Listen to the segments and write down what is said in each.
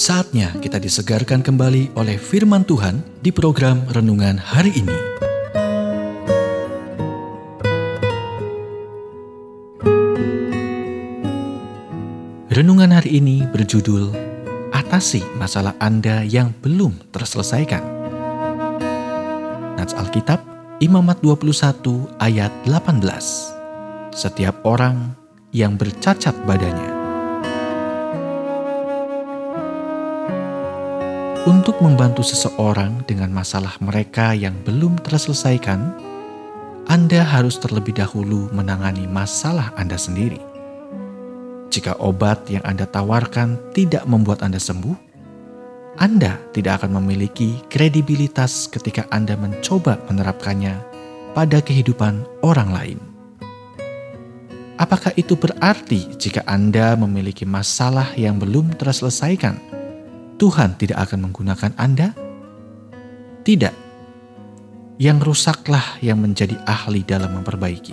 Saatnya kita disegarkan kembali oleh firman Tuhan di program renungan hari ini. Renungan hari ini berjudul Atasi masalah Anda yang belum terselesaikan. Nats Alkitab, Imamat 21 ayat 18. Setiap orang yang bercacat badannya Untuk membantu seseorang dengan masalah mereka yang belum terselesaikan, Anda harus terlebih dahulu menangani masalah Anda sendiri. Jika obat yang Anda tawarkan tidak membuat Anda sembuh, Anda tidak akan memiliki kredibilitas ketika Anda mencoba menerapkannya pada kehidupan orang lain. Apakah itu berarti jika Anda memiliki masalah yang belum terselesaikan? Tuhan tidak akan menggunakan Anda? Tidak. Yang rusaklah yang menjadi ahli dalam memperbaiki.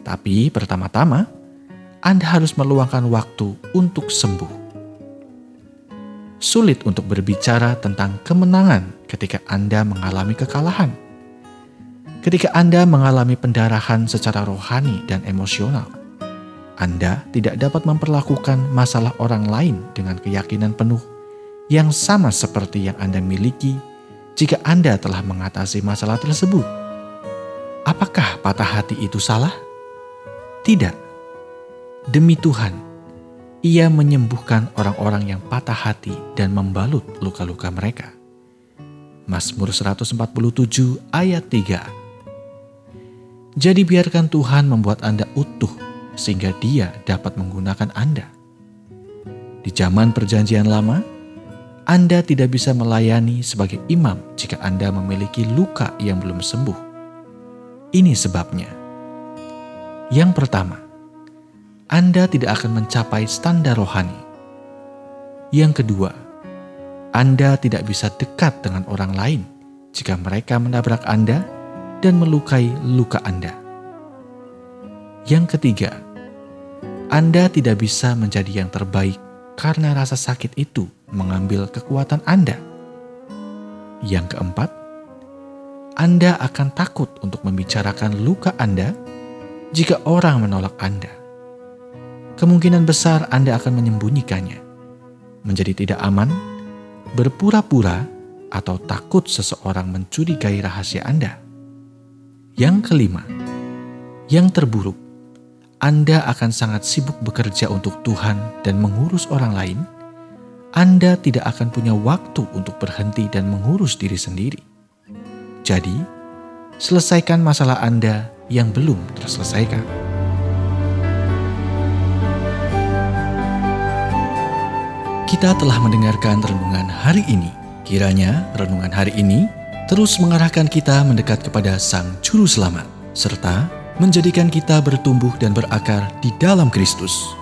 Tapi pertama-tama, Anda harus meluangkan waktu untuk sembuh. Sulit untuk berbicara tentang kemenangan ketika Anda mengalami kekalahan. Ketika Anda mengalami pendarahan secara rohani dan emosional, Anda tidak dapat memperlakukan masalah orang lain dengan keyakinan penuh yang sama seperti yang Anda miliki jika Anda telah mengatasi masalah tersebut. Apakah patah hati itu salah? Tidak. Demi Tuhan, Ia menyembuhkan orang-orang yang patah hati dan membalut luka-luka mereka. Mazmur 147 ayat 3 Jadi biarkan Tuhan membuat Anda utuh sehingga dia dapat menggunakan Anda. Di zaman perjanjian lama, anda tidak bisa melayani sebagai imam jika Anda memiliki luka yang belum sembuh. Ini sebabnya. Yang pertama, Anda tidak akan mencapai standar rohani. Yang kedua, Anda tidak bisa dekat dengan orang lain jika mereka menabrak Anda dan melukai luka Anda. Yang ketiga, Anda tidak bisa menjadi yang terbaik karena rasa sakit itu mengambil kekuatan Anda. Yang keempat, Anda akan takut untuk membicarakan luka Anda jika orang menolak Anda. Kemungkinan besar Anda akan menyembunyikannya, menjadi tidak aman, berpura-pura, atau takut seseorang mencurigai rahasia Anda. Yang kelima, yang terburuk, anda akan sangat sibuk bekerja untuk Tuhan dan mengurus orang lain, Anda tidak akan punya waktu untuk berhenti dan mengurus diri sendiri. Jadi, selesaikan masalah Anda yang belum terselesaikan. Kita telah mendengarkan renungan hari ini. Kiranya renungan hari ini terus mengarahkan kita mendekat kepada Sang Juru Selamat, serta menjadikan kita bertumbuh dan berakar di dalam Kristus.